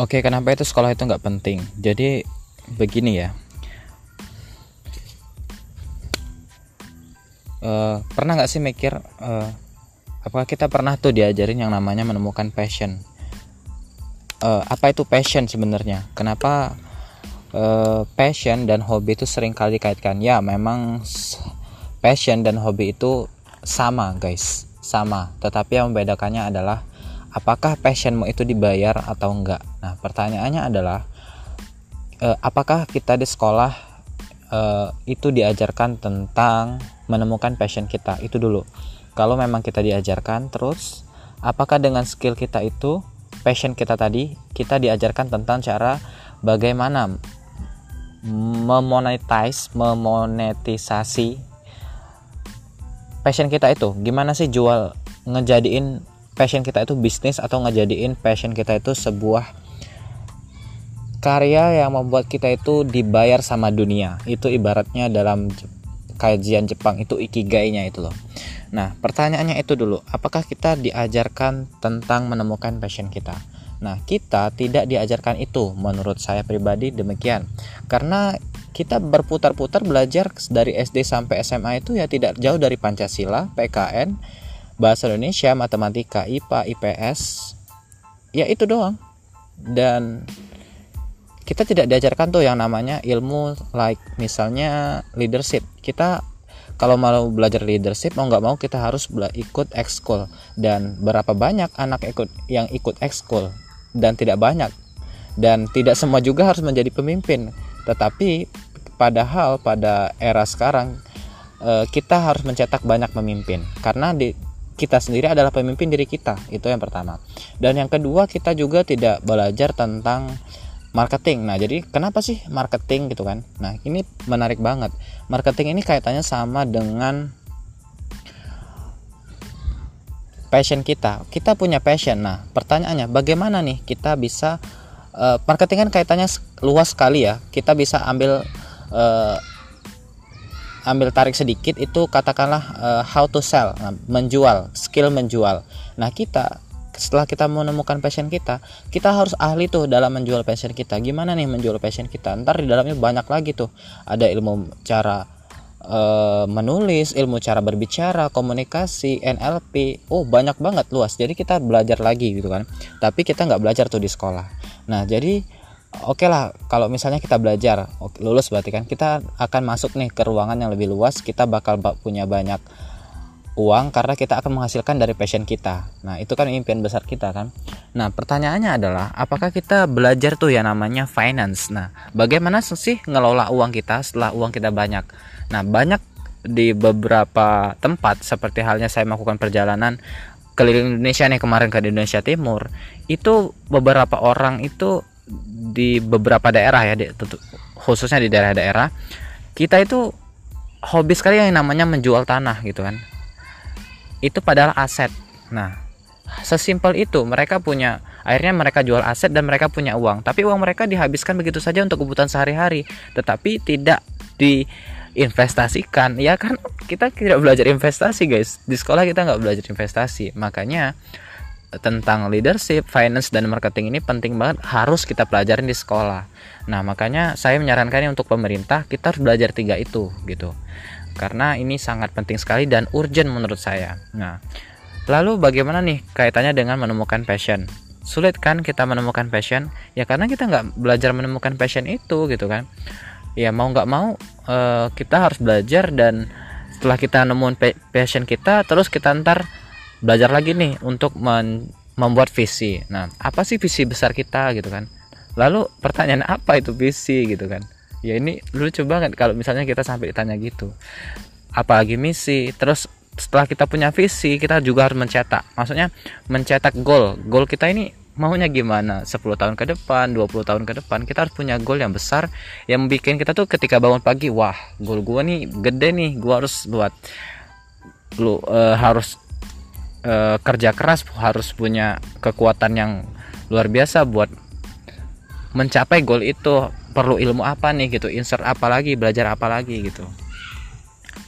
Oke, kenapa itu sekolah itu nggak penting? Jadi begini ya. Uh, pernah nggak sih mikir uh, apakah kita pernah tuh diajarin yang namanya menemukan passion? Uh, apa itu passion sebenarnya? Kenapa uh, passion dan hobi itu sering kali dikaitkan? Ya, memang passion dan hobi itu sama, guys, sama. Tetapi yang membedakannya adalah apakah passionmu itu dibayar atau enggak? Nah pertanyaannya adalah eh, apakah kita di sekolah eh, itu diajarkan tentang menemukan passion kita? Itu dulu. Kalau memang kita diajarkan terus apakah dengan skill kita itu passion kita tadi kita diajarkan tentang cara bagaimana memonetize memonetisasi passion kita itu? Gimana sih jual ngejadiin passion kita itu bisnis atau ngejadiin passion kita itu sebuah karya yang membuat kita itu dibayar sama dunia. Itu ibaratnya dalam kajian Jepang itu ikigainya itu loh. Nah pertanyaannya itu dulu apakah kita diajarkan tentang menemukan passion kita? Nah kita tidak diajarkan itu menurut saya pribadi demikian. Karena kita berputar-putar belajar dari SD sampai SMA itu ya tidak jauh dari Pancasila, PKN, bahasa Indonesia, matematika, IPA, IPS, ya itu doang. Dan kita tidak diajarkan tuh yang namanya ilmu like misalnya leadership. Kita kalau mau belajar leadership mau nggak mau kita harus ikut ekskul. Dan berapa banyak anak ikut yang ikut ekskul? Dan tidak banyak. Dan tidak semua juga harus menjadi pemimpin. Tetapi padahal pada era sekarang eh, kita harus mencetak banyak pemimpin karena di kita sendiri adalah pemimpin diri kita. Itu yang pertama. Dan yang kedua kita juga tidak belajar tentang marketing. Nah jadi kenapa sih marketing gitu kan? Nah ini menarik banget. Marketing ini kaitannya sama dengan passion kita. Kita punya passion. Nah pertanyaannya bagaimana nih kita bisa uh, marketing kan kaitannya luas sekali ya. Kita bisa ambil uh, ambil tarik sedikit itu katakanlah uh, how to sell nah, menjual skill menjual. Nah kita setelah kita menemukan passion kita kita harus ahli tuh dalam menjual passion kita. Gimana nih menjual passion kita? Ntar di dalamnya banyak lagi tuh. Ada ilmu cara uh, menulis ilmu cara berbicara komunikasi NLP oh banyak banget luas. Jadi kita belajar lagi gitu kan. Tapi kita nggak belajar tuh di sekolah. Nah jadi oke okay lah kalau misalnya kita belajar lulus berarti kan kita akan masuk nih ke ruangan yang lebih luas kita bakal punya banyak uang karena kita akan menghasilkan dari passion kita. Nah itu kan impian besar kita kan. Nah pertanyaannya adalah apakah kita belajar tuh yang namanya finance? Nah bagaimana sih ngelola uang kita setelah uang kita banyak? Nah banyak di beberapa tempat seperti halnya saya melakukan perjalanan keliling Indonesia nih kemarin ke Indonesia Timur itu beberapa orang itu di beberapa daerah ya di, khususnya di daerah-daerah. Kita itu hobi sekali yang namanya menjual tanah gitu kan. Itu padahal aset. Nah sesimpel itu mereka punya akhirnya mereka jual aset dan mereka punya uang. Tapi uang mereka dihabiskan begitu saja untuk kebutuhan sehari-hari. Tetapi tidak diinvestasikan. Ya kan kita tidak belajar investasi guys. Di sekolah kita nggak belajar investasi. Makanya tentang leadership, finance dan marketing ini penting banget harus kita pelajarin di sekolah. Nah, makanya saya menyarankan untuk pemerintah kita harus belajar tiga itu gitu. Karena ini sangat penting sekali dan urgent menurut saya. Nah, lalu bagaimana nih kaitannya dengan menemukan passion? Sulit kan kita menemukan passion? Ya karena kita nggak belajar menemukan passion itu gitu kan. Ya mau nggak mau uh, kita harus belajar dan setelah kita nemuin passion kita terus kita ntar belajar lagi nih untuk membuat visi. Nah, apa sih visi besar kita gitu kan? Lalu pertanyaan apa itu visi gitu kan? Ya ini lucu banget kalau misalnya kita sampai ditanya gitu. Apalagi misi, terus setelah kita punya visi, kita juga harus mencetak. Maksudnya mencetak goal. Goal kita ini maunya gimana 10 tahun ke depan 20 tahun ke depan kita harus punya goal yang besar yang bikin kita tuh ketika bangun pagi wah goal gua nih gede nih gua harus buat lu uh, harus e, kerja keras harus punya kekuatan yang luar biasa buat mencapai goal itu. Perlu ilmu apa nih gitu insert apa lagi belajar apa lagi gitu.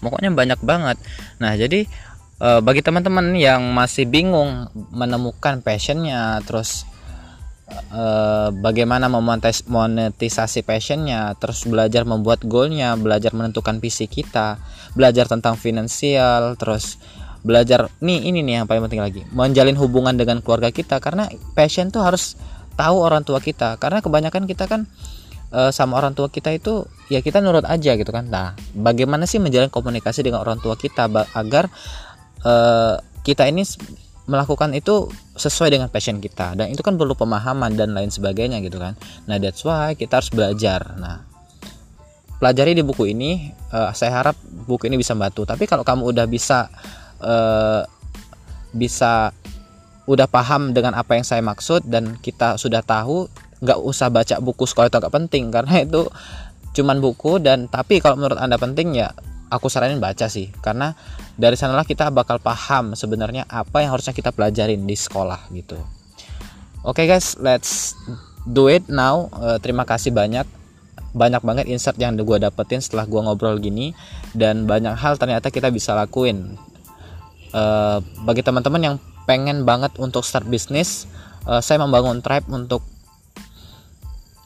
Pokoknya banyak banget. Nah jadi e, bagi teman-teman yang masih bingung menemukan passionnya terus uh, bagaimana memonetisasi passionnya terus belajar membuat goalnya belajar menentukan visi kita belajar tentang finansial terus belajar nih ini nih yang paling penting lagi. Menjalin hubungan dengan keluarga kita karena passion tuh harus tahu orang tua kita. Karena kebanyakan kita kan e, sama orang tua kita itu ya kita nurut aja gitu kan. Nah bagaimana sih menjalin komunikasi dengan orang tua kita agar e, kita ini melakukan itu sesuai dengan passion kita. Dan itu kan perlu pemahaman dan lain sebagainya gitu kan. Nah that's why kita harus belajar. Nah pelajari di buku ini uh, saya harap buku ini bisa membantu. Tapi kalau kamu udah bisa uh, bisa udah paham dengan apa yang saya maksud dan kita sudah tahu nggak usah baca buku sekolah itu nggak penting karena itu cuman buku dan tapi kalau menurut anda penting ya aku saranin baca sih karena dari sanalah kita bakal paham sebenarnya apa yang harusnya kita pelajarin di sekolah gitu. Oke okay guys let's do it now. Uh, terima kasih banyak. Banyak banget insight yang gue dapetin setelah gue ngobrol gini. Dan banyak hal ternyata kita bisa lakuin uh, bagi teman-teman yang pengen banget untuk start bisnis uh, saya membangun tribe untuk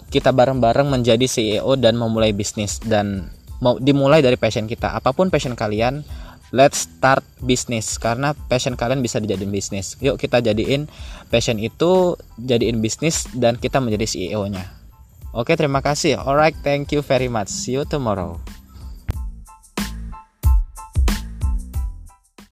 kita bareng-bareng menjadi CEO dan memulai bisnis dan mau dimulai dari passion kita. Apa pun passion kalian let's start bisnis karena passion kalian bisa dijadiin bisnis. Yuk kita jadiin passion itu jadiin bisnis dan kita menjadi CEO nya oke terima kasih. Alright thank you very much. See you tomorrow